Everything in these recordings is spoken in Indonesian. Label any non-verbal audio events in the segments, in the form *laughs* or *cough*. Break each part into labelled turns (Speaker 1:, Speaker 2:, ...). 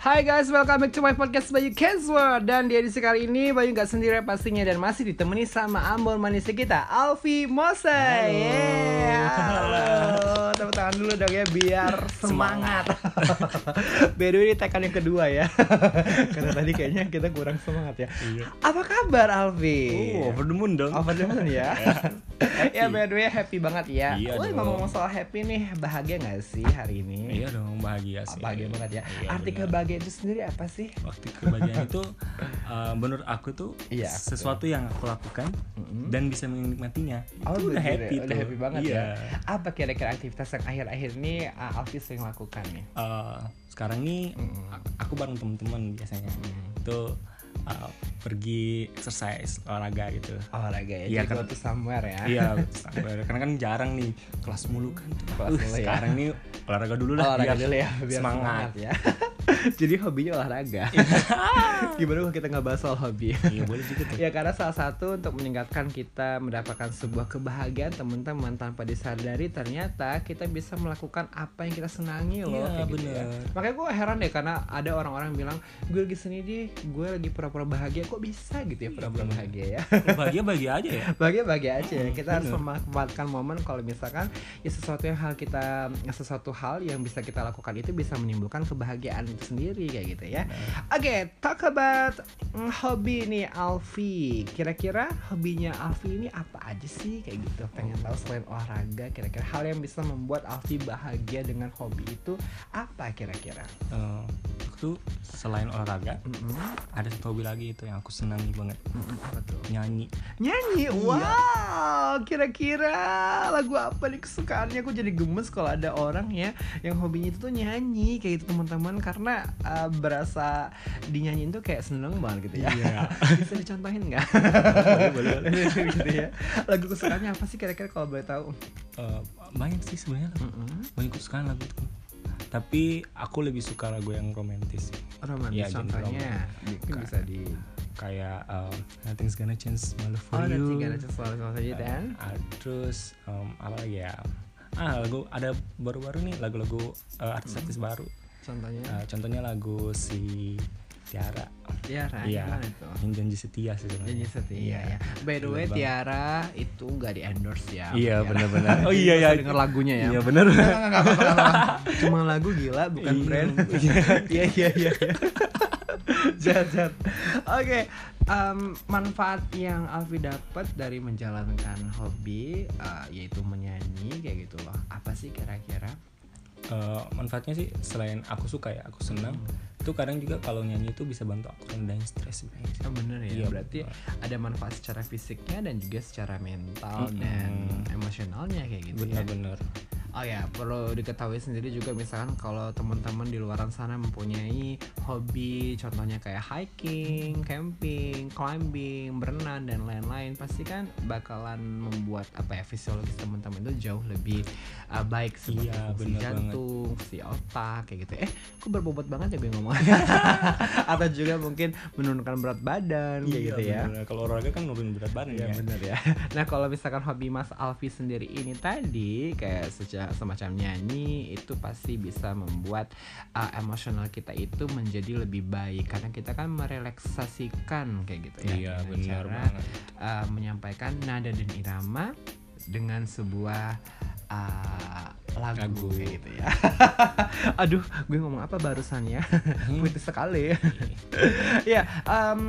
Speaker 1: Hai guys, welcome back to my podcast Bayu Kensworth Dan di edisi kali ini Bayu nggak sendiri pastinya Dan masih ditemani sama Ambon manisnya kita Alfi Mose. Yeah. Halo *laughs* tangan dulu dong ya Biar *laughs* semangat, *laughs* By the way ini tekan yang kedua ya *laughs* Karena tadi kayaknya kita kurang semangat ya
Speaker 2: Iya.
Speaker 1: Apa kabar Alfi?
Speaker 2: Oh, over the moon dong.
Speaker 1: Over the moon ya Ya by the way happy banget ya
Speaker 2: Iya
Speaker 1: Woi ngomong-ngomong soal happy nih Bahagia gak sih hari ini?
Speaker 2: Iya dong, bahagia sih.
Speaker 1: Bahagia banget ya
Speaker 2: Iya,
Speaker 1: Arti
Speaker 2: benar.
Speaker 1: kebahagiaan itu sendiri apa sih?
Speaker 2: Waktu kebahagiaan itu uh, menurut aku tuh
Speaker 1: Iya,
Speaker 2: sesuatu yang aku lakukan
Speaker 1: Mm-mm.
Speaker 2: dan bisa menikmatinya.
Speaker 1: Oh,
Speaker 2: itu udah happy
Speaker 1: ya?
Speaker 2: tuh.
Speaker 1: Udah happy banget
Speaker 2: iya.
Speaker 1: ya. Apa kira-kira aktivitas yang akhir-akhir ini uh, Alfi sering lakukan nih?
Speaker 2: Uh, sekarang nih
Speaker 1: Mm-mm.
Speaker 2: a- aku bareng teman-teman biasanya.
Speaker 1: Mm.
Speaker 2: Itu uh, pergi exercise olahraga gitu.
Speaker 1: Olahraga ya, jadi go
Speaker 2: kan-
Speaker 1: to somewhere ya.
Speaker 2: Iya, *laughs* sampai- karena kan jarang nih kelas mulu kan.
Speaker 1: Kelas
Speaker 2: Uh,
Speaker 1: mulu ya.
Speaker 2: Sekarang nih olahraga dulu lah
Speaker 1: olahraga
Speaker 2: biar
Speaker 1: dulu ya, biar
Speaker 2: semangat.
Speaker 1: ya. *laughs* *laughs* jadi hobinya olahraga. *laughs* Gimana kalau kita nggak bahas soal hobi?
Speaker 2: Iya, boleh juga tuh.
Speaker 1: ya karena salah satu untuk meningkatkan kita mendapatkan sebuah kebahagiaan teman-teman tanpa disadari ternyata kita bisa melakukan apa yang kita senangi loh
Speaker 2: Iya,
Speaker 1: kayak gitu ya.
Speaker 2: bener.
Speaker 1: makanya gue heran deh karena ada orang-orang bilang gue lagi seni deh gue lagi pura-pura bahagia kok bisa gitu ya pura-pura
Speaker 2: bener.
Speaker 1: bahagia ya *laughs*
Speaker 2: Bahagia bahagia aja ya.
Speaker 1: bahagia bahagia aja ya. kita harus memanfaatkan momen kalau misalkan ya sesuatu yang hal kita sesuatu hal yang bisa kita lakukan itu bisa menimbulkan kebahagiaan itu sendiri kayak gitu ya. Oke talk about mm, hobi nih Alfi. Kira-kira hobinya Alfi ini apa aja sih? Kayak gitu pengen tahu selain olahraga kira-kira hal yang bisa membuat Alfi bahagia dengan hobi itu apa kira-kira?
Speaker 2: Eh, aku tuh selain olahraga
Speaker 1: Mm-mm.
Speaker 2: ada satu hobi lagi itu yang aku senangi banget.
Speaker 1: Mm-mm, apa tuh?
Speaker 2: Nyanyi.
Speaker 1: Nyanyi,
Speaker 2: Iya.
Speaker 1: Wow, kira-kira lagu apa nih kesukaannya? Aku jadi gemes kalau ada orang ya yang hobinya itu tuh nyanyi kayak gitu teman-teman karena uh, berasa dinyanyiin tuh kayak seneng banget gitu ya.
Speaker 2: Iya. *laughs*
Speaker 1: Bisa dicontohin nggak?
Speaker 2: boleh, boleh. *laughs*
Speaker 1: gitu ya. Lagu kesukaannya apa sih kira-kira kalau boleh tahu?
Speaker 2: Eh, banyak sih sebenarnya
Speaker 1: Mm-mm.
Speaker 2: banyak kesukaan lagu itu tapi aku lebih suka lagu yang romantis.
Speaker 1: Romantis
Speaker 2: genre
Speaker 1: contohnya mungkin
Speaker 2: Bukan.
Speaker 1: bisa di
Speaker 2: kayak um, Nothing's Gonna Change My Love For
Speaker 1: Oh,
Speaker 2: You
Speaker 1: gak ada sesuatu saja dan
Speaker 2: Ah, terus um, apa lagi ya ah lagu ada baru-baru nih lagu-lagu uh, artis-artis baru
Speaker 1: contohnya
Speaker 2: Uh, contohnya lagu si Tiara
Speaker 1: Tiara
Speaker 2: iya. yang janji setia sih sebenarnya.
Speaker 1: Janji setia
Speaker 2: Iya.
Speaker 1: ya. By the way. Tiara itu nggak di endorse ya.
Speaker 2: Iya, benar-benar. *laughs* Oh, iya, iya.
Speaker 1: Denger lagunya ya.
Speaker 2: Iya, benar.
Speaker 1: Cuma lagu gila, bukan
Speaker 2: Iya.
Speaker 1: brand. Iya iya iya. *laughs* Jat jat. Oke, em, manfaat yang Alfi dapat dari menjalankan hobi eh, yaitu menyanyi kayak gitu loh. Apa sih kira-kira?
Speaker 2: Uh, manfaatnya sih selain aku suka ya aku senang itu kadang juga kalau nyanyi itu bisa bantu aku rendahin stres sebenarnya
Speaker 1: Oh, bener ya.
Speaker 2: Iya,
Speaker 1: Berarti ada manfaat secara fisiknya dan juga secara mental
Speaker 2: Mm-mm.
Speaker 1: dan emosionalnya kayak gitu ya.
Speaker 2: benar-benar
Speaker 1: Oh ya, perlu diketahui sendiri juga misalkan kalau teman-teman di luar sana mempunyai hobi contohnya kayak hiking, camping, climbing, berenang dan lain-lain, pasti kan bakalan membuat apa ya fisiologis teman-teman itu jauh lebih uh, baik seperti
Speaker 2: Iya,
Speaker 1: fungsi
Speaker 2: bener
Speaker 1: jantung, fungsi otak kayak gitu. Eh, kok berbobot banget ya gue ngomong. *laughs* Atau juga mungkin menurunkan berat badan kayak gitu ya.
Speaker 2: bener. kalau olahraga kan nurunin berat badan
Speaker 1: Iya
Speaker 2: ya
Speaker 1: benar ya. *laughs* Nah kalau misalkan hobi Mas Alfi sendiri ini tadi kayak seca- semacam nyanyi itu pasti bisa membuat uh, emosional kita itu menjadi lebih baik karena kita kan merelaksasikan kayak gitu ya.
Speaker 2: iya benar
Speaker 1: cara,
Speaker 2: banget
Speaker 1: uh, menyampaikan nada dan irama dengan sebuah uh, lagu,
Speaker 2: Lagu.
Speaker 1: kayak gitu ya. *laughs* Aduh, gue ngomong apa barusan ya? *laughs* Puitis sekali. *laughs* ya, em,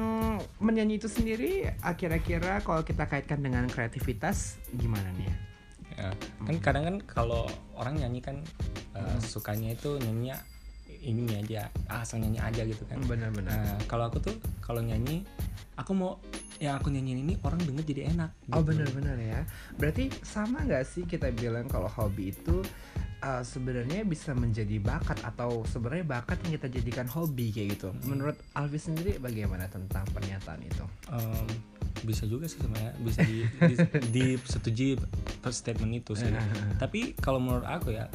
Speaker 1: menyanyi itu sendiri kira-kira kalau kita kaitkan dengan kreativitas gimana nih? Ya,
Speaker 2: kan kadang kan kalau orang nyanyi kan uh,
Speaker 1: Hmm.
Speaker 2: sukanya itu nyanyinya ini aja asal nyanyi aja gitu kan
Speaker 1: Benar-benar.
Speaker 2: Nah, kalau aku tuh kalau nyanyi aku mau yang aku nyanyiin ini orang denger jadi enak
Speaker 1: Oh
Speaker 2: gitu.
Speaker 1: benar-benar ya. Berarti sama nggak sih kita bilang kalau hobi itu uh, sebenarnya bisa menjadi bakat atau sebenarnya bakat yang kita jadikan hobi kayak gitu. Menurut Alfi sendiri bagaimana tentang pernyataan itu?
Speaker 2: Em, bisa juga sih sebenarnya bisa di, di, *laughs* disetujui per statement itu sih. Tapi kalau menurut aku ya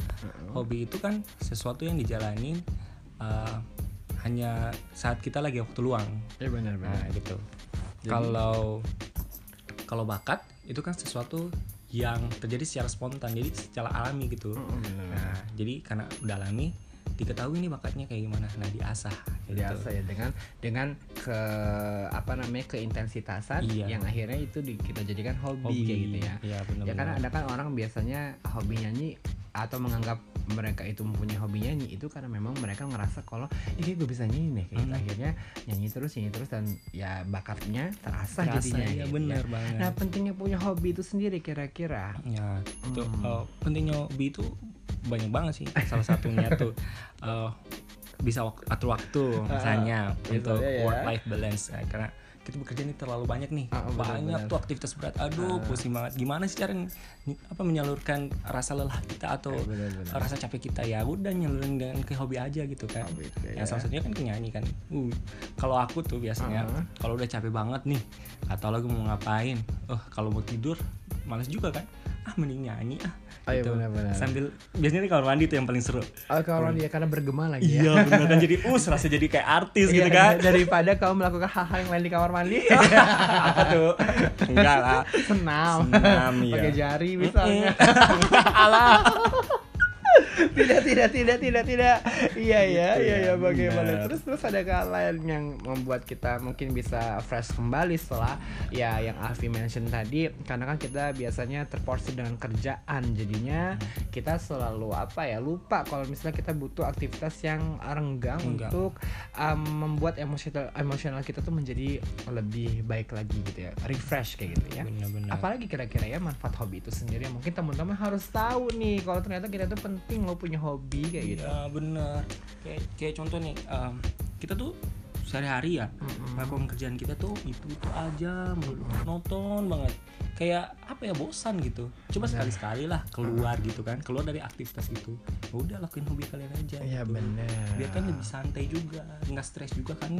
Speaker 2: hobi itu kan sesuatu yang dijalani uh, hanya saat kita lagi waktu luang.
Speaker 1: Ya benar-benar.
Speaker 2: nah gitu.
Speaker 1: Jadi-
Speaker 2: kalau kalau bakat itu kan sesuatu yang terjadi secara spontan jadi secara alami gitu.
Speaker 1: Benar.
Speaker 2: nah jadi karena udah alami diketahui nih bakatnya kayak gimana nah diasah gitu.
Speaker 1: biasa ya dengan dengan ke apa namanya keintensitasan
Speaker 2: Iya.
Speaker 1: yang akhirnya itu di- kita jadikan hobi,
Speaker 2: hobi
Speaker 1: kayak gitu ya
Speaker 2: iya benar
Speaker 1: ya kan ada kan orang biasanya hobi nyanyi atau menganggap mereka itu mempunyai hobi nyanyi itu karena memang mereka ngerasa kalau ini gue bisa nyanyi nih kayak gitu.
Speaker 2: Hmm.
Speaker 1: akhirnya nyanyi terus nyanyi terus dan ya bakatnya terasa,
Speaker 2: Terasa,
Speaker 1: jadinya
Speaker 2: iya
Speaker 1: gitu
Speaker 2: benar
Speaker 1: ya.
Speaker 2: banget
Speaker 1: nah pentingnya punya hobi itu sendiri kira-kira
Speaker 2: ya itu
Speaker 1: Hmm.
Speaker 2: eh, pentingnya hobi itu banyak banget sih salah satunya tuh eh, bisa wak- atur waktu misalnya untuk
Speaker 1: misalnya ya.
Speaker 2: work life balance ya, karena kita bekerja nih terlalu banyak nih
Speaker 1: Ah, benar,
Speaker 2: banyak
Speaker 1: benar.
Speaker 2: tuh aktivitas berat aduh
Speaker 1: Ah.
Speaker 2: pusing banget gimana sih cara apa menyalurkan rasa lelah kita atau
Speaker 1: Eh, benar-benar.
Speaker 2: rasa capek kita ya udah nyalurin dengan ke hobi aja gitu kan
Speaker 1: Hobi itu
Speaker 2: yang
Speaker 1: ya.
Speaker 2: salah satunya kan nyanyi kan uh, kalau aku tuh biasanya
Speaker 1: Ah.
Speaker 2: kalau udah capek banget nih atau lagi mau ngapain oh kalau mau tidur males juga kan ah mending nyanyi ah.
Speaker 1: Oh, iya,
Speaker 2: Gitu.
Speaker 1: benar-benar.
Speaker 2: sambil biasanya di kamar mandi tuh yang paling seru.
Speaker 1: Oh kalau dia karena bergema lagi ya.
Speaker 2: Iya bener kan *laughs* jadi uh serasa jadi kayak artis
Speaker 1: Iya,
Speaker 2: gitu kan?
Speaker 1: daripada kamu melakukan hal-hal yang lain di kamar mandi. *laughs*
Speaker 2: Apa tuh? Enggak lah.
Speaker 1: Senam.
Speaker 2: Senam, iya.
Speaker 1: pakai jari misalnya *laughs* tidak tidak tidak tidak tidak. Iya ya
Speaker 2: Gitu
Speaker 1: iya
Speaker 2: ya,
Speaker 1: ya bagaimana?
Speaker 2: benar.
Speaker 1: terus terus ada hal lain yang membuat kita mungkin bisa fresh kembali setelah ya yang Alfi mention tadi. Karena kan kita biasanya terporsi dengan kerjaan. Jadinya
Speaker 2: Hmm.
Speaker 1: kita selalu apa ya lupa kalau misalnya kita butuh aktivitas yang renggang
Speaker 2: Renggang.
Speaker 1: untuk um, membuat emosional emosional kita tuh menjadi lebih baik lagi gitu ya. Refresh kayak gitu ya.
Speaker 2: Bener-bener
Speaker 1: apalagi kira-kira ya manfaat hobi itu sendiri mungkin teman-teman harus tahu nih kalau ternyata kita tuh penting lo punya hobi kayak gitu
Speaker 2: Iya bener kayak kayak contoh nih em, kita tuh sehari-hari ya
Speaker 1: Mm-mm.
Speaker 2: melakukan kerjaan kita tuh itu itu aja mulu. nonton banget kayak apa ya bosan gitu coba
Speaker 1: Benar.
Speaker 2: sekali-sekali lah keluar gitu kan keluar dari aktivitas itu Ya udah lakuin hobi kalian aja
Speaker 1: Iya
Speaker 2: gitu.
Speaker 1: benar.
Speaker 2: biar kan lebih santai juga nggak stres juga kan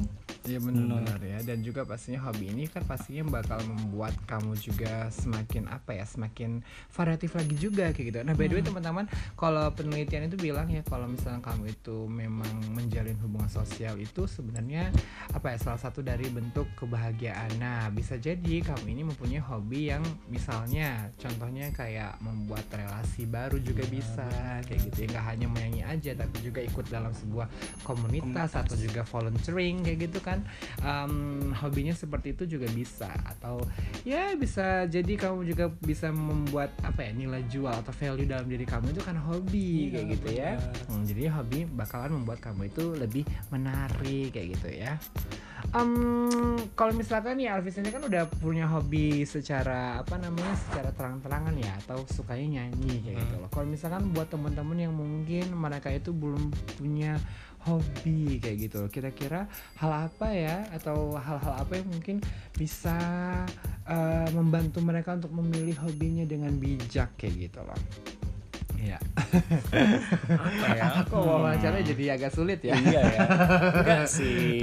Speaker 1: Iya benar-benar ya dan juga pastinya hobi ini kan pastinya bakal membuat kamu juga semakin apa ya semakin variatif lagi juga kayak gitu. Nah by the way teman-teman kalau penelitian itu bilang ya kalau misalnya kamu itu memang menjalin hubungan sosial itu sebenarnya apa ya salah satu dari bentuk kebahagiaan. Nah bisa jadi kamu ini mempunyai hobi yang misalnya contohnya kayak membuat relasi baru juga
Speaker 2: Iya,
Speaker 1: bisa kayak gitu ya. Nggak hanya menyanyi aja tapi juga ikut dalam sebuah komunitas,
Speaker 2: Komunitas.
Speaker 1: atau juga volunteering kayak gitu kan. Um, hobinya seperti itu juga bisa. Atau ya bisa jadi kamu juga bisa membuat apa ya nilai jual atau value dalam diri kamu itu kan hobi
Speaker 2: Iya,
Speaker 1: kayak gitu ya. Hmm, jadi hobi bakalan membuat kamu itu lebih menarik kayak gitu ya. Em, kalau misalkan ya Alvis ini kan udah punya hobi secara apa namanya secara terang-terangan ya atau sukanya nyanyi kayak gitu
Speaker 2: Hmm.
Speaker 1: loh. Kalau misalkan buat teman-teman yang mungkin mereka itu belum punya hobi kayak gitu loh. Kira-kira hal apa ya atau hal-hal apa yang mungkin bisa eh, membantu mereka untuk memilih hobinya dengan bijak kayak gitu loh. Iya.
Speaker 2: apa ya?
Speaker 1: Kok wawancara jadi agak sulit ya?
Speaker 2: iya ya. Enggak *laughs* sih.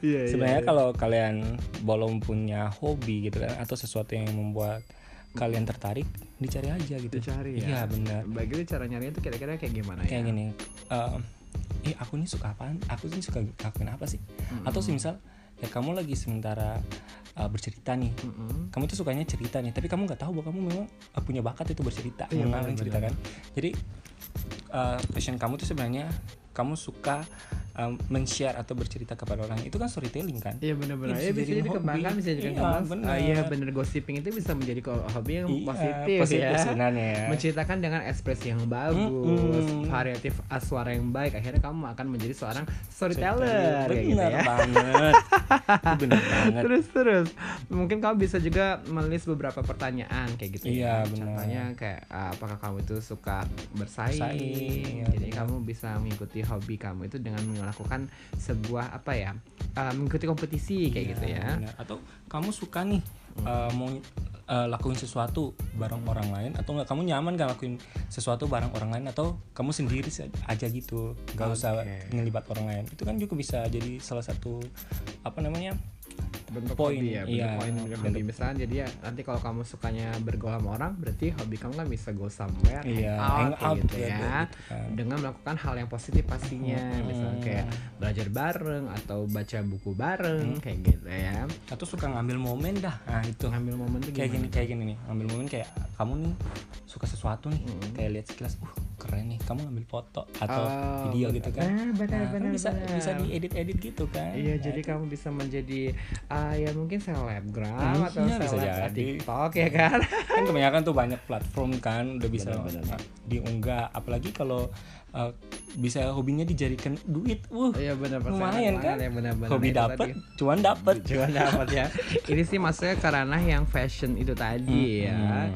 Speaker 1: Iya,
Speaker 2: sebenarnya kalau kalian belum punya hobi gitu kan atau sesuatu yang membuat kalian tertarik dicari aja gitu.
Speaker 1: Dicari ya.
Speaker 2: iya benar
Speaker 1: Bagi lu cara nyarinya tuh kira-kira kayak gimana
Speaker 2: kayak
Speaker 1: ya?
Speaker 2: gini eh eh aku nih suka apaan? Aku nih suka ngelakuin apa sih? Atau sih misal ya kamu lagi sementara uh, bercerita nih.
Speaker 1: Mm-mm.
Speaker 2: kamu tuh sukanya cerita nih tapi kamu nggak tahu bahwa kamu memang uh, punya bakat itu bercerita.
Speaker 1: Iya, benar,
Speaker 2: cerita kan? Jadi uh, passion kamu tuh sebenarnya kamu suka um, men-share atau bercerita kepada orang itu kan storytelling kan
Speaker 1: Iya benar-benar.
Speaker 2: Iya,
Speaker 1: Ya,
Speaker 2: bisa
Speaker 1: bisa
Speaker 2: jadi
Speaker 1: dikembangkan, bisa jadi
Speaker 2: Iya, benar.
Speaker 1: Ah, iya bener gossiping itu bisa menjadi hobi yang
Speaker 2: Iya,
Speaker 1: positif,
Speaker 2: positif
Speaker 1: ya.
Speaker 2: sebenarnya ya
Speaker 1: Menceritakan dengan ekspresi yang bagus,
Speaker 2: Mm-mm.
Speaker 1: variatif ah, suara yang baik, akhirnya kamu akan menjadi seorang storyteller gitu
Speaker 2: bener
Speaker 1: ya.
Speaker 2: banget itu bener banget *laughs*
Speaker 1: terus terus mungkin kamu bisa juga menulis beberapa pertanyaan kayak gitu ya
Speaker 2: Iya, benar.
Speaker 1: contohnya kayak ah, apakah kamu itu suka bersaing,
Speaker 2: Bersaing, ya,
Speaker 1: jadi
Speaker 2: benar.
Speaker 1: kamu bisa mengikuti hobi kamu itu dengan melakukan sebuah apa ya ah, mengikuti kompetisi kayak
Speaker 2: Iya,
Speaker 1: gitu ya.
Speaker 2: atau kamu suka nih uh, mau uh, lakuin sesuatu bareng orang lain atau nggak kamu nyaman gak lakuin sesuatu bareng orang lain atau kamu sendiri aja gitu nggak usah
Speaker 1: Oke.
Speaker 2: ngelibat orang lain. Itu kan juga bisa jadi salah satu apa namanya
Speaker 1: bentuk
Speaker 2: Poin,
Speaker 1: hobi ya bentuk
Speaker 2: iya,
Speaker 1: poin bentuk
Speaker 2: bentuk-
Speaker 1: hobi misalnya jadi ya nanti kalau kamu sukanya bergaul sama orang berarti hobi kamu kan bisa go somewhere
Speaker 2: Iya,
Speaker 1: hang out,
Speaker 2: hang
Speaker 1: kayak
Speaker 2: out
Speaker 1: gitu
Speaker 2: ya,
Speaker 1: ya
Speaker 2: gitu kan.
Speaker 1: dengan melakukan hal yang positif pastinya.
Speaker 2: Hmm.
Speaker 1: misalnya kayak belajar bareng atau baca buku bareng
Speaker 2: Hmm.
Speaker 1: kayak gitu ya.
Speaker 2: Atau suka ngambil momen dah. Nah itu.
Speaker 1: Ngambil momen tuh
Speaker 2: kayak gini kayak gini nih. Ngambil momen kayak kamu nih suka sesuatu nih.
Speaker 1: Mm.
Speaker 2: kayak lihat sekilas uh keren nih kamu ngambil foto atau
Speaker 1: Oh,
Speaker 2: video gitu kan
Speaker 1: benar, benar,
Speaker 2: Nah, kan
Speaker 1: benar,
Speaker 2: bisa
Speaker 1: benar.
Speaker 2: bisa diedit edit gitu kan
Speaker 1: Iya,
Speaker 2: Nah,
Speaker 1: jadi
Speaker 2: itu-
Speaker 1: kamu bisa menjadi ah, ya mungkin selebgram
Speaker 2: Hmm,
Speaker 1: atau
Speaker 2: iya, bisa
Speaker 1: seleb
Speaker 2: jadi.
Speaker 1: TikTok ya kan? *laughs*
Speaker 2: kan kebanyakan tuh banyak platform kan udah bisa
Speaker 1: Benar, benar.
Speaker 2: uh, diunggah apalagi kalau uh, bisa hobinya dijadikan duit uh
Speaker 1: Iya benar
Speaker 2: lumayan kan
Speaker 1: ya benar-benar
Speaker 2: hobi
Speaker 1: Itu
Speaker 2: dapet
Speaker 1: tadi.
Speaker 2: cuan dapet *laughs*
Speaker 1: Cuman dapat ya. Ini sih maksudnya karena yang fashion itu tadi ya.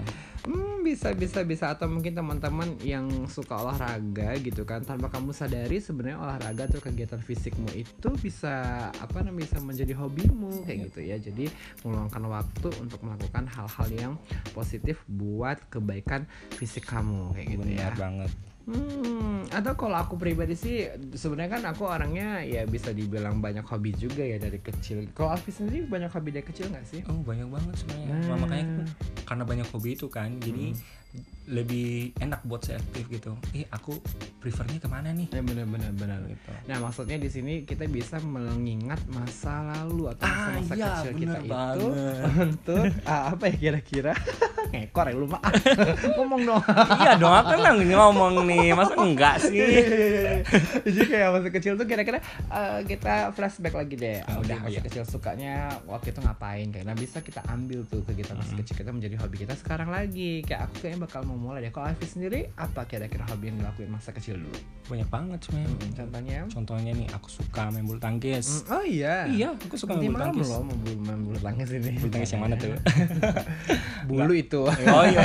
Speaker 2: Hmm.
Speaker 1: Bisa bisa bisa atau mungkin teman-teman yang suka olahraga gitu kan tanpa kamu sadari sebenarnya olahraga atau kegiatan fisikmu itu bisa apa namanya bisa menjadi hobimu kayak gitu ya. Jadi meluangkan waktu untuk melakukan hal-hal yang positif buat kebaikan fisik kamu kayak gitu ya.
Speaker 2: benar banget
Speaker 1: Hmm, atau kalau aku pribadi sih sebenarnya kan aku orangnya ya bisa dibilang banyak hobi juga ya dari kecil. Kalau Alfi sendiri banyak hobi dari kecil nggak sih?
Speaker 2: oh banyak banget sebenarnya
Speaker 1: Nah.
Speaker 2: Nah, makanya kan, karena banyak hobi itu kan jadi
Speaker 1: Hmm.
Speaker 2: lebih enak buat saya aktif gitu eh aku prefernya ke mana nih
Speaker 1: Ya benar benar benar.
Speaker 2: gitu
Speaker 1: Nah maksudnya di sini kita bisa mengingat masa lalu atau
Speaker 2: Ah,
Speaker 1: masa-masa
Speaker 2: iya,
Speaker 1: kecil kita
Speaker 2: bener
Speaker 1: itu
Speaker 2: banget. *laughs*
Speaker 1: untuk ah, apa ya kira-kira *laughs* ngekor ya lu mah *laughs* ngomong dong.
Speaker 2: iya dong aku kan ngomong nih masa enggak sih
Speaker 1: Jadi kayak masa kecil tuh kira-kira eh, kita flashback lagi deh.
Speaker 2: Ah,
Speaker 1: Udah masa
Speaker 2: iya.
Speaker 1: kecil sukanya waktu itu ngapain kayak. Nah bisa kita ambil tuh kegiatan masa kecil kita menjadi hobi kita sekarang lagi. Kayak aku kayaknya bakal mau mulai deh. Kalau Alfi sendiri apa kira-kira hobi yang dilakuin masa kecil dulu?
Speaker 2: banyak banget sebenarnya
Speaker 1: Hmm, contohnya?
Speaker 2: contohnya nih aku suka main bulu tangkis
Speaker 1: Hmm, oh iya.
Speaker 2: iya aku suka
Speaker 1: Nanti
Speaker 2: main bulu tangkis
Speaker 1: loh main bulu tangkis ini.
Speaker 2: bulu tangkis yang mana tuh *laughs*
Speaker 1: Bulu itu. *laughs*
Speaker 2: oh iya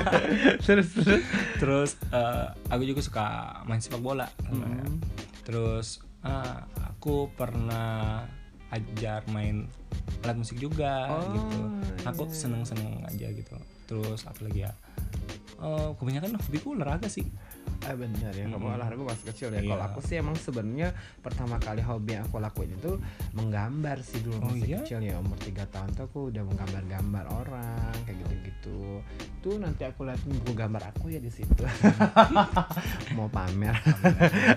Speaker 2: *laughs*
Speaker 1: terus terus.
Speaker 2: terus eh, aku juga suka main sepak bola
Speaker 1: Hmm.
Speaker 2: terus eh, aku pernah ajar main alat musik juga
Speaker 1: Oh,
Speaker 2: gitu aku
Speaker 1: iya.
Speaker 2: seneng seneng aja gitu terus apa lagi ya Eh, kebanyakan hobiku olahraga sih
Speaker 1: Ah benar ya,
Speaker 2: Mm-mm.
Speaker 1: olahraga pas kecil ya.
Speaker 2: Iya.
Speaker 1: Kalau aku sih emang sebenarnya pertama kali hobi yang aku lakuin itu menggambar sih dulu
Speaker 2: Oh,
Speaker 1: masih
Speaker 2: iya?
Speaker 1: kecil ya umur 3 tahun tuh aku udah menggambar-gambar orang kayak gitu-gitu. Tuh nanti aku lihat buku gambar aku ya di situ. *laughs* Mau pamer.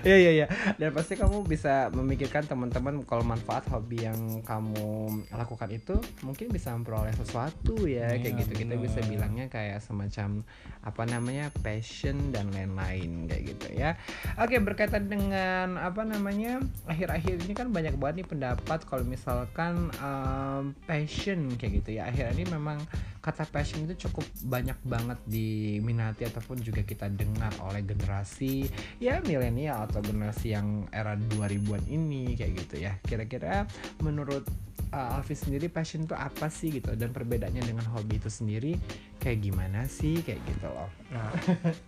Speaker 1: Iya iya iya. Dan pasti kamu bisa memikirkan teman-teman kalau manfaat hobi yang kamu lakukan itu mungkin bisa memperoleh sesuatu ya kayak
Speaker 2: Iya,
Speaker 1: gitu. Kita bisa bilangnya kayak semacam apa namanya passion dan lain-lain kayak gitu ya. Oke berkaitan dengan apa namanya akhir-akhir ini kan banyak banget nih pendapat kalau misalkan um, passion kayak gitu ya. Akhir ini memang kata passion itu cukup banyak banget diminati ataupun juga kita dengar oleh generasi ya milenial atau generasi yang era 2000-an ini kayak gitu ya. Kira-kira menurut uh, sendiri passion itu apa sih gitu dan perbedaannya dengan hobi itu sendiri kayak gimana sih kayak gitu loh.
Speaker 2: Nah,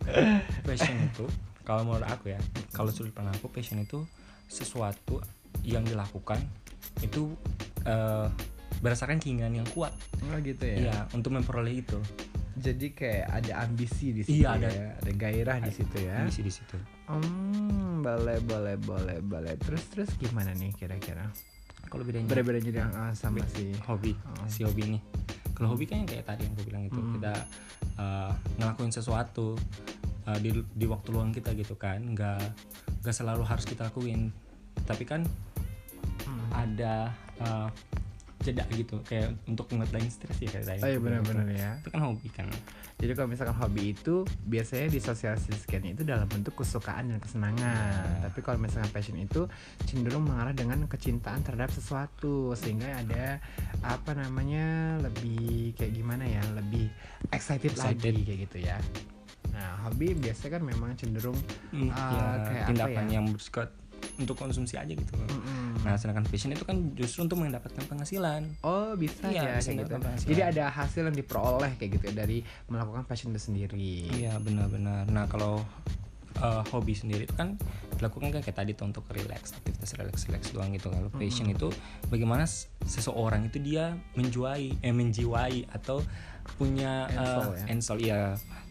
Speaker 2: *laughs* passion itu kalau menurut aku ya, kalau sudut pandang aku passion itu sesuatu yang dilakukan itu eh, berdasarkan keinginan yang kuat.
Speaker 1: Oh gitu ya.
Speaker 2: Iya, untuk memperoleh itu.
Speaker 1: Jadi kayak ada ambisi di situ
Speaker 2: Iya, ada.
Speaker 1: ya, ada gairah di situ ya.
Speaker 2: Ambisi di situ.
Speaker 1: Hmm, boleh boleh boleh boleh. Terus terus gimana nih kira-kira?
Speaker 2: Kalau bedanya
Speaker 1: Beda-beda jadi ah, sama sih.
Speaker 2: hobi,
Speaker 1: Oh.
Speaker 2: si hobi ini. Kalau hobi kan kayak tadi yang gue bilang itu
Speaker 1: Hmm.
Speaker 2: kita eh, ngelakuin sesuatu eh, di di waktu luang kita gitu kan, nggak nggak selalu harus kita lakuin. Tapi kan
Speaker 1: Hmm.
Speaker 2: ada eh, jeda gitu kayak untuk ngedalain stres ya kayak tadi.
Speaker 1: Oh iya benar-benar ya.
Speaker 2: Itu kan hobi kan.
Speaker 1: Jadi kalau misalkan hobi itu biasanya disosialisasikan itu dalam bentuk kesukaan dan kesenangan.
Speaker 2: Iya.
Speaker 1: Tapi kalau misalkan passion itu cenderung mengarah dengan kecintaan terhadap sesuatu sehingga ada apa namanya lebih kayak gimana ya, lebih excited,
Speaker 2: Excited.
Speaker 1: lagi kayak gitu ya. Nah, hobi biasanya kan memang cenderung
Speaker 2: Hmm,
Speaker 1: Ah,
Speaker 2: ya,
Speaker 1: kayak apa
Speaker 2: tindakan
Speaker 1: ya?
Speaker 2: yang bersifat untuk konsumsi aja gitu.
Speaker 1: mm-mm.
Speaker 2: Nah, sedangkan passion itu kan justru untuk mendapatkan penghasilan.
Speaker 1: Oh bisa
Speaker 2: Iya,
Speaker 1: ya
Speaker 2: bisa
Speaker 1: kayak gitu. Jadi ada hasil yang diperoleh kayak gitu ya dari melakukan passion itu sendiri.
Speaker 2: Iya, benar-benar. Nah, kalau eh, hobi sendiri itu kan dilakukan kan kayak tadi tuh untuk relax, aktivitas relax-relax doang gitu. Kalau passion itu bagaimana seseorang itu dia menjuai eh menjiwai atau punya eh,
Speaker 1: Ensol ya.
Speaker 2: ensol ya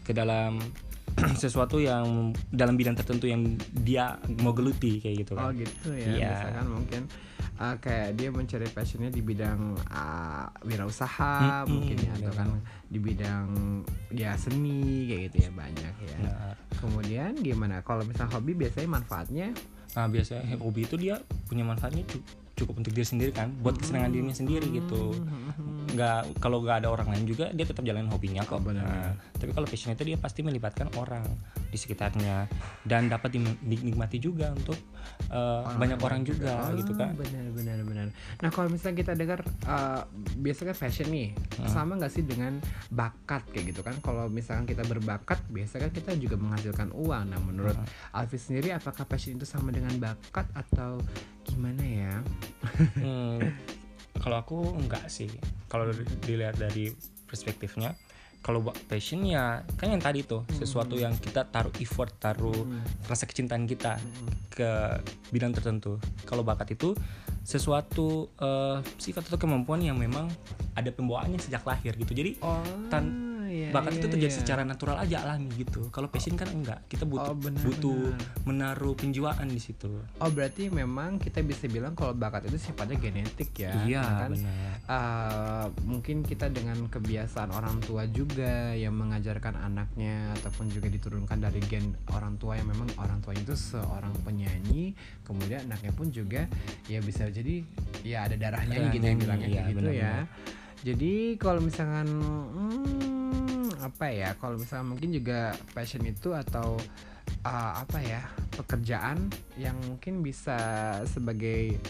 Speaker 2: ke dalam *clears throat* sesuatu yang dalam bidang tertentu yang dia mau geluti kayak gitu
Speaker 1: Oh
Speaker 2: kan.
Speaker 1: gitu ya.
Speaker 2: Iya.
Speaker 1: Misalkan mungkin uh, kayak dia mencari passionnya di bidang uh, wirausaha
Speaker 2: Mm-mm,
Speaker 1: mungkin ya atau kan di bidang ya seni kayak gitu ya banyak ya.
Speaker 2: Nah,
Speaker 1: Kemudian gimana? Kalau misalnya hobi biasanya manfaatnya
Speaker 2: Nah biasanya hobi itu dia punya manfaatnya cu- cukup untuk diri sendiri kan, buat kesenangan dirinya sendiri gitu. Nggak kalau nggak ada orang lain juga dia tetap jalanin hobinya
Speaker 1: Oh,
Speaker 2: kok.
Speaker 1: benar.
Speaker 2: Nah, tapi kalau passion itu dia pasti melibatkan orang di sekitarnya. Dan dapat dinikmati juga untuk uh, banyak orang juga, gitu kan
Speaker 1: benar benar benar. Nah kalau misalnya kita dengar uh, biasanya fashion nih
Speaker 2: Hmm.
Speaker 1: sama nggak sih dengan bakat kayak gitu kan? Kalau misalkan kita berbakat biasanya kan kita juga menghasilkan uang. Nah menurut
Speaker 2: Hmm.
Speaker 1: Alfi sendiri apakah fashion itu sama dengan bakat atau gimana ya?
Speaker 2: Hmm, kalau aku enggak sih. Kalau di- dilihat dari perspektifnya, kalau passion ya kan yang tadi tuh sesuatu yang kita taruh effort, taruh rasa kecintaan kita ke bidang tertentu. Kalau bakat itu sesuatu eh, sifat atau kemampuan yang memang ada pembawaannya sejak lahir gitu. Jadi
Speaker 1: oh
Speaker 2: Tan-
Speaker 1: iya,
Speaker 2: bakat
Speaker 1: iya,
Speaker 2: itu terjadi
Speaker 1: iya.
Speaker 2: secara natural aja alami gitu. Kalau passion kan enggak. Kita butuh
Speaker 1: Oh, benar,
Speaker 2: butuh
Speaker 1: benar.
Speaker 2: menaruh penjiwaan di situ.
Speaker 1: oh berarti memang kita bisa bilang kalau bakat itu sifatnya genetik ya
Speaker 2: iya,
Speaker 1: Karena kan uh, mungkin kita dengan kebiasaan orang tua juga yang mengajarkan anaknya ataupun juga diturunkan dari gen orang tua yang memang orang tuanya itu seorang penyanyi kemudian anaknya pun juga ya bisa jadi ya ada darahnya
Speaker 2: Darah
Speaker 1: gitu yang bilangnya
Speaker 2: iya,
Speaker 1: gitu ya
Speaker 2: benar-benar.
Speaker 1: Jadi kalau misalkan hmm, apa ya kalau misalkan mungkin juga passion itu atau uh, apa ya pekerjaan yang mungkin bisa sebagai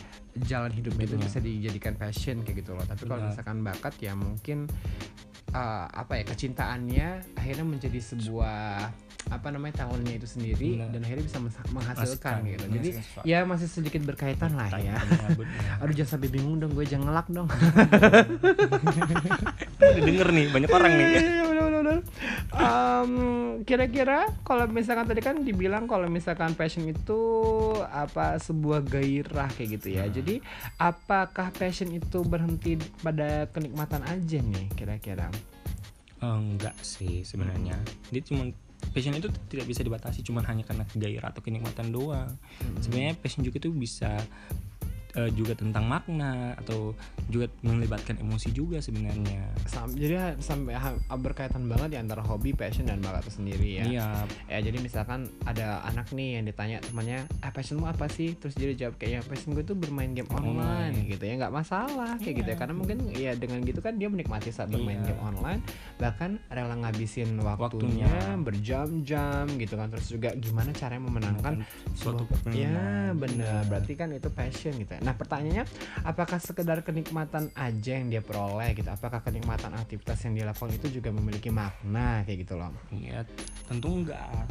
Speaker 1: jalan hidupnya itu bisa dijadikan passion kayak gitu loh. Tapi kalau misalkan bakat ya mungkin uh, apa ya kecintaannya akhirnya menjadi sebuah apa namanya talentnya itu sendiri
Speaker 2: Benar.
Speaker 1: dan akhirnya bisa mengha- menghasilkan
Speaker 2: Menghasilkan,
Speaker 1: gitu jadi ya masih sedikit berkaitan lah ya *laughs* aduh jangan sampai bingung dong gue jangan ngelak dong *laughs*
Speaker 2: Udah denger nih banyak orang nih
Speaker 1: bener, bener, bener. Em, kira-kira kalau misalkan tadi kan dibilang kalau misalkan passion itu apa sebuah gairah kayak gitu ya. Jadi apakah passion itu berhenti pada kenikmatan aja nih kira-kira?
Speaker 2: Oh, enggak sih sebenarnya dia cuma passion itu tidak bisa dibatasi cuma hanya karena gairah atau kenikmatan doang. Sebenarnya passion juga itu bisa eh, juga tentang makna atau juga melibatkan emosi juga sebenarnya
Speaker 1: Sam- jadi sampai berkaitan banget ya antara hobi, passion dan bakat itu sendiri ya.
Speaker 2: iya
Speaker 1: Ya jadi misalkan ada anak nih yang ditanya temannya, ah passionmu apa sih? Terus dia jawab kayak ya passion gue tuh bermain game online,
Speaker 2: Online.
Speaker 1: gitu ya nggak masalah kayak gitu ya karena mungkin ya dengan gitu kan dia menikmati saat bermain
Speaker 2: Iya.
Speaker 1: game online bahkan rela ngabisin waktunya,
Speaker 2: Waktunya.
Speaker 1: berjam-jam gitu kan terus juga gimana caranya memenangkan
Speaker 2: suatu
Speaker 1: ya benar
Speaker 2: Iya.
Speaker 1: berarti kan itu passion gitu ya. Nah pertanyaannya apakah sekedar kenikmatan aja yang dia peroleh gitu? Apakah kenikmatan aktivitas yang dia lakukan itu juga memiliki makna kayak gitu loh?
Speaker 2: Iya, tentu enggak.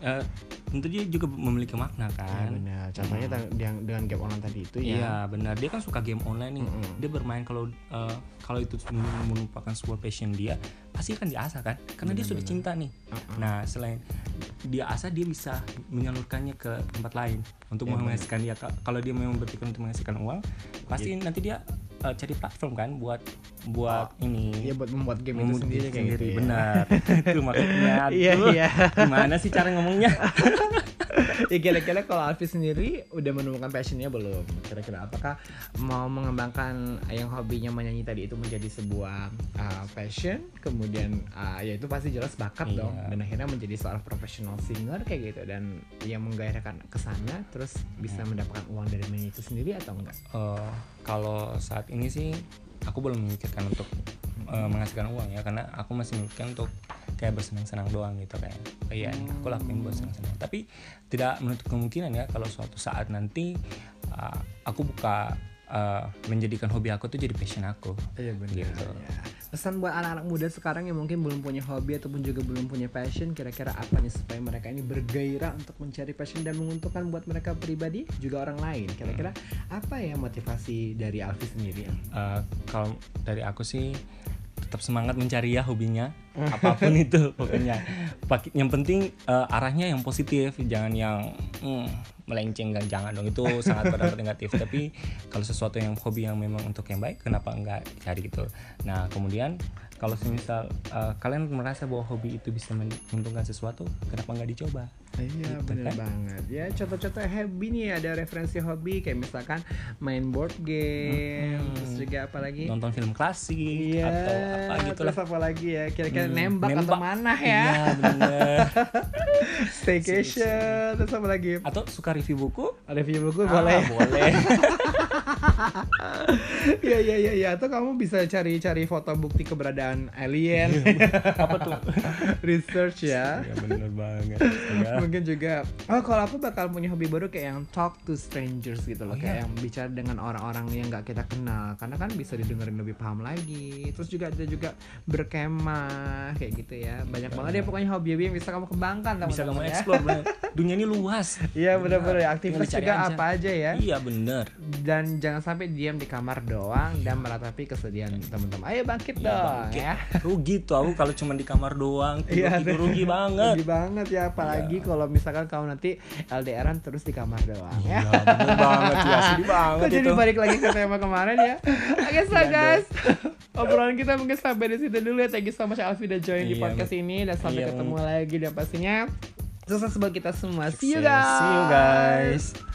Speaker 2: Eh, tentu dia juga memiliki makna
Speaker 1: Ya,
Speaker 2: kan.
Speaker 1: benar. Contohnya
Speaker 2: Hmm.
Speaker 1: dengan, dengan game online tadi itu
Speaker 2: Iya
Speaker 1: ya.
Speaker 2: benar dia kan suka game online nih
Speaker 1: Mm-mm.
Speaker 2: dia bermain kalau eh, kalau itu merupakan sebuah passion dia pasti kan diasah kan karena dia sudah cinta nih
Speaker 1: Uh-uh.
Speaker 2: nah selain dia asah dia bisa menyalurkannya ke tempat lain untuk
Speaker 1: Iya,
Speaker 2: menghasilkan dia Ka- kalau dia memang berpikir untuk menghasilkan uang pasti
Speaker 1: Iya.
Speaker 2: nanti dia eh, cari platform kan buat buat ini
Speaker 1: Ya buat membuat game itu
Speaker 2: membuat
Speaker 1: sendiri
Speaker 2: game
Speaker 1: kayak gitu ya.
Speaker 2: benar *laughs* itu maksudnya
Speaker 1: Iya, iya.
Speaker 2: gimana sih cara ngomongnya *laughs* *laughs*
Speaker 1: ya kira-kira kalau Alfi sendiri udah menemukan passionnya belum? Kira-kira apakah mau mengembangkan yang hobinya menyanyi tadi itu menjadi sebuah uh, passion, kemudian uh, ya itu pasti jelas bakat
Speaker 2: Iya.
Speaker 1: dong, dan akhirnya menjadi seorang professional singer kayak gitu dan yang menggairahkan ke sana, terus bisa mendapatkan uang dari menyanyi itu sendiri atau enggak?
Speaker 2: Eh, kalau saat ini sih aku belum memikirkan untuk eh, menghasilkan uang ya karena aku masih memikirkan untuk kayak bersenang-senang doang gitu kayak oh iya nih, aku lakuin buat senang-senang tapi tidak menutup kemungkinan ya kalau suatu saat nanti eh, aku buka eh, menjadikan hobi aku tuh jadi passion aku
Speaker 1: Iya benar.
Speaker 2: Gitu.
Speaker 1: Ya. Pesan buat anak-anak muda sekarang yang mungkin belum punya hobi ataupun juga belum punya passion, kira-kira apa nih supaya mereka ini bergairah untuk mencari passion dan menguntungkan buat mereka pribadi juga orang lain. Kira-kira apa ya motivasi dari Alfi sendiri?
Speaker 2: Eh, kalau dari aku sih tetap semangat mencari ya hobinya apa pun *laughs* itu pokoknya yang penting eh, arahnya yang positif jangan yang hmm, melenceng kan jangan dong. Itu *laughs* sangat berdampak negatif. Tapi kalau sesuatu yang hobi yang memang untuk yang baik kenapa enggak cari gitu? Nah kemudian kalau semisal eh, kalian merasa bahwa hobi itu bisa menguntungkan sesuatu kenapa enggak dicoba?
Speaker 1: Iya
Speaker 2: Gitu
Speaker 1: bener
Speaker 2: kan?
Speaker 1: banget. Ya contoh-contoh hobi nih ada referensi hobi kayak misalkan main board game
Speaker 2: Mhm.
Speaker 1: Terus juga apa lagi?
Speaker 2: Nonton film klasik
Speaker 1: Iya
Speaker 2: atau apa gitu lah.
Speaker 1: Terus apa lagi ya? Kira-kira
Speaker 2: Hmm,
Speaker 1: nembak, atau
Speaker 2: nembak.
Speaker 1: mana ya?
Speaker 2: Iya bener. *laughs*
Speaker 1: Staycation Terus apa lagi?
Speaker 2: Atau suka review buku?
Speaker 1: Review buku
Speaker 2: Ah,
Speaker 1: boleh.
Speaker 2: boleh *laughs*
Speaker 1: Iya iya iya ya. Atau kamu bisa cari-cari foto bukti keberadaan alien.
Speaker 2: apa tuh *laughs*
Speaker 1: Research ya.
Speaker 2: ya bener banget Astaga. *laughs*
Speaker 1: Mungkin juga oh kalau aku bakal punya hobi baru kayak yang talk to strangers gitu loh,
Speaker 2: Oh,
Speaker 1: kayak
Speaker 2: iya?
Speaker 1: yang bicara dengan orang-orang yang nggak kita kenal. Karena kan bisa didengerin lebih paham lagi. Terus juga ada juga berkemah kayak gitu ya. Banyak banget ya pokoknya hobi-hobi yang bisa kamu kembangkan
Speaker 2: bisa kamu
Speaker 1: teman-teman ya.
Speaker 2: explore bener. *laughs* dunia ini luas
Speaker 1: Iya benar-benar
Speaker 2: Tinggal
Speaker 1: aktivitas juga
Speaker 2: aja.
Speaker 1: apa aja ya.
Speaker 2: iya bener
Speaker 1: Dan jangan sampai diam di kamar doang dan meratapi kesedihan teman-teman. Ayo bangkit dong
Speaker 2: bangkit.
Speaker 1: ya.
Speaker 2: rugi tuh aku kalau cuma di kamar doang tidur, *laughs*
Speaker 1: Iya,
Speaker 2: tidur *laughs* rugi banget.
Speaker 1: Rugi banget ya apalagi kalau misalkan kamu nanti LDRan terus di kamar doang ya.
Speaker 2: Iya, bener banget ya sedih *laughs* banget
Speaker 1: Kok jadi
Speaker 2: itu.
Speaker 1: balik lagi ke tema kemarin ya? Oke so
Speaker 2: Iya
Speaker 1: guys. Obrolan kita mungkin sampai di situ dulu ya. Thank you so much Alfi udah join di
Speaker 2: Iya,
Speaker 1: podcast ini. Dan sampai
Speaker 2: iya.
Speaker 1: ketemu lagi dan pastinya Sukses buat kita semua. See you guys
Speaker 2: see you guys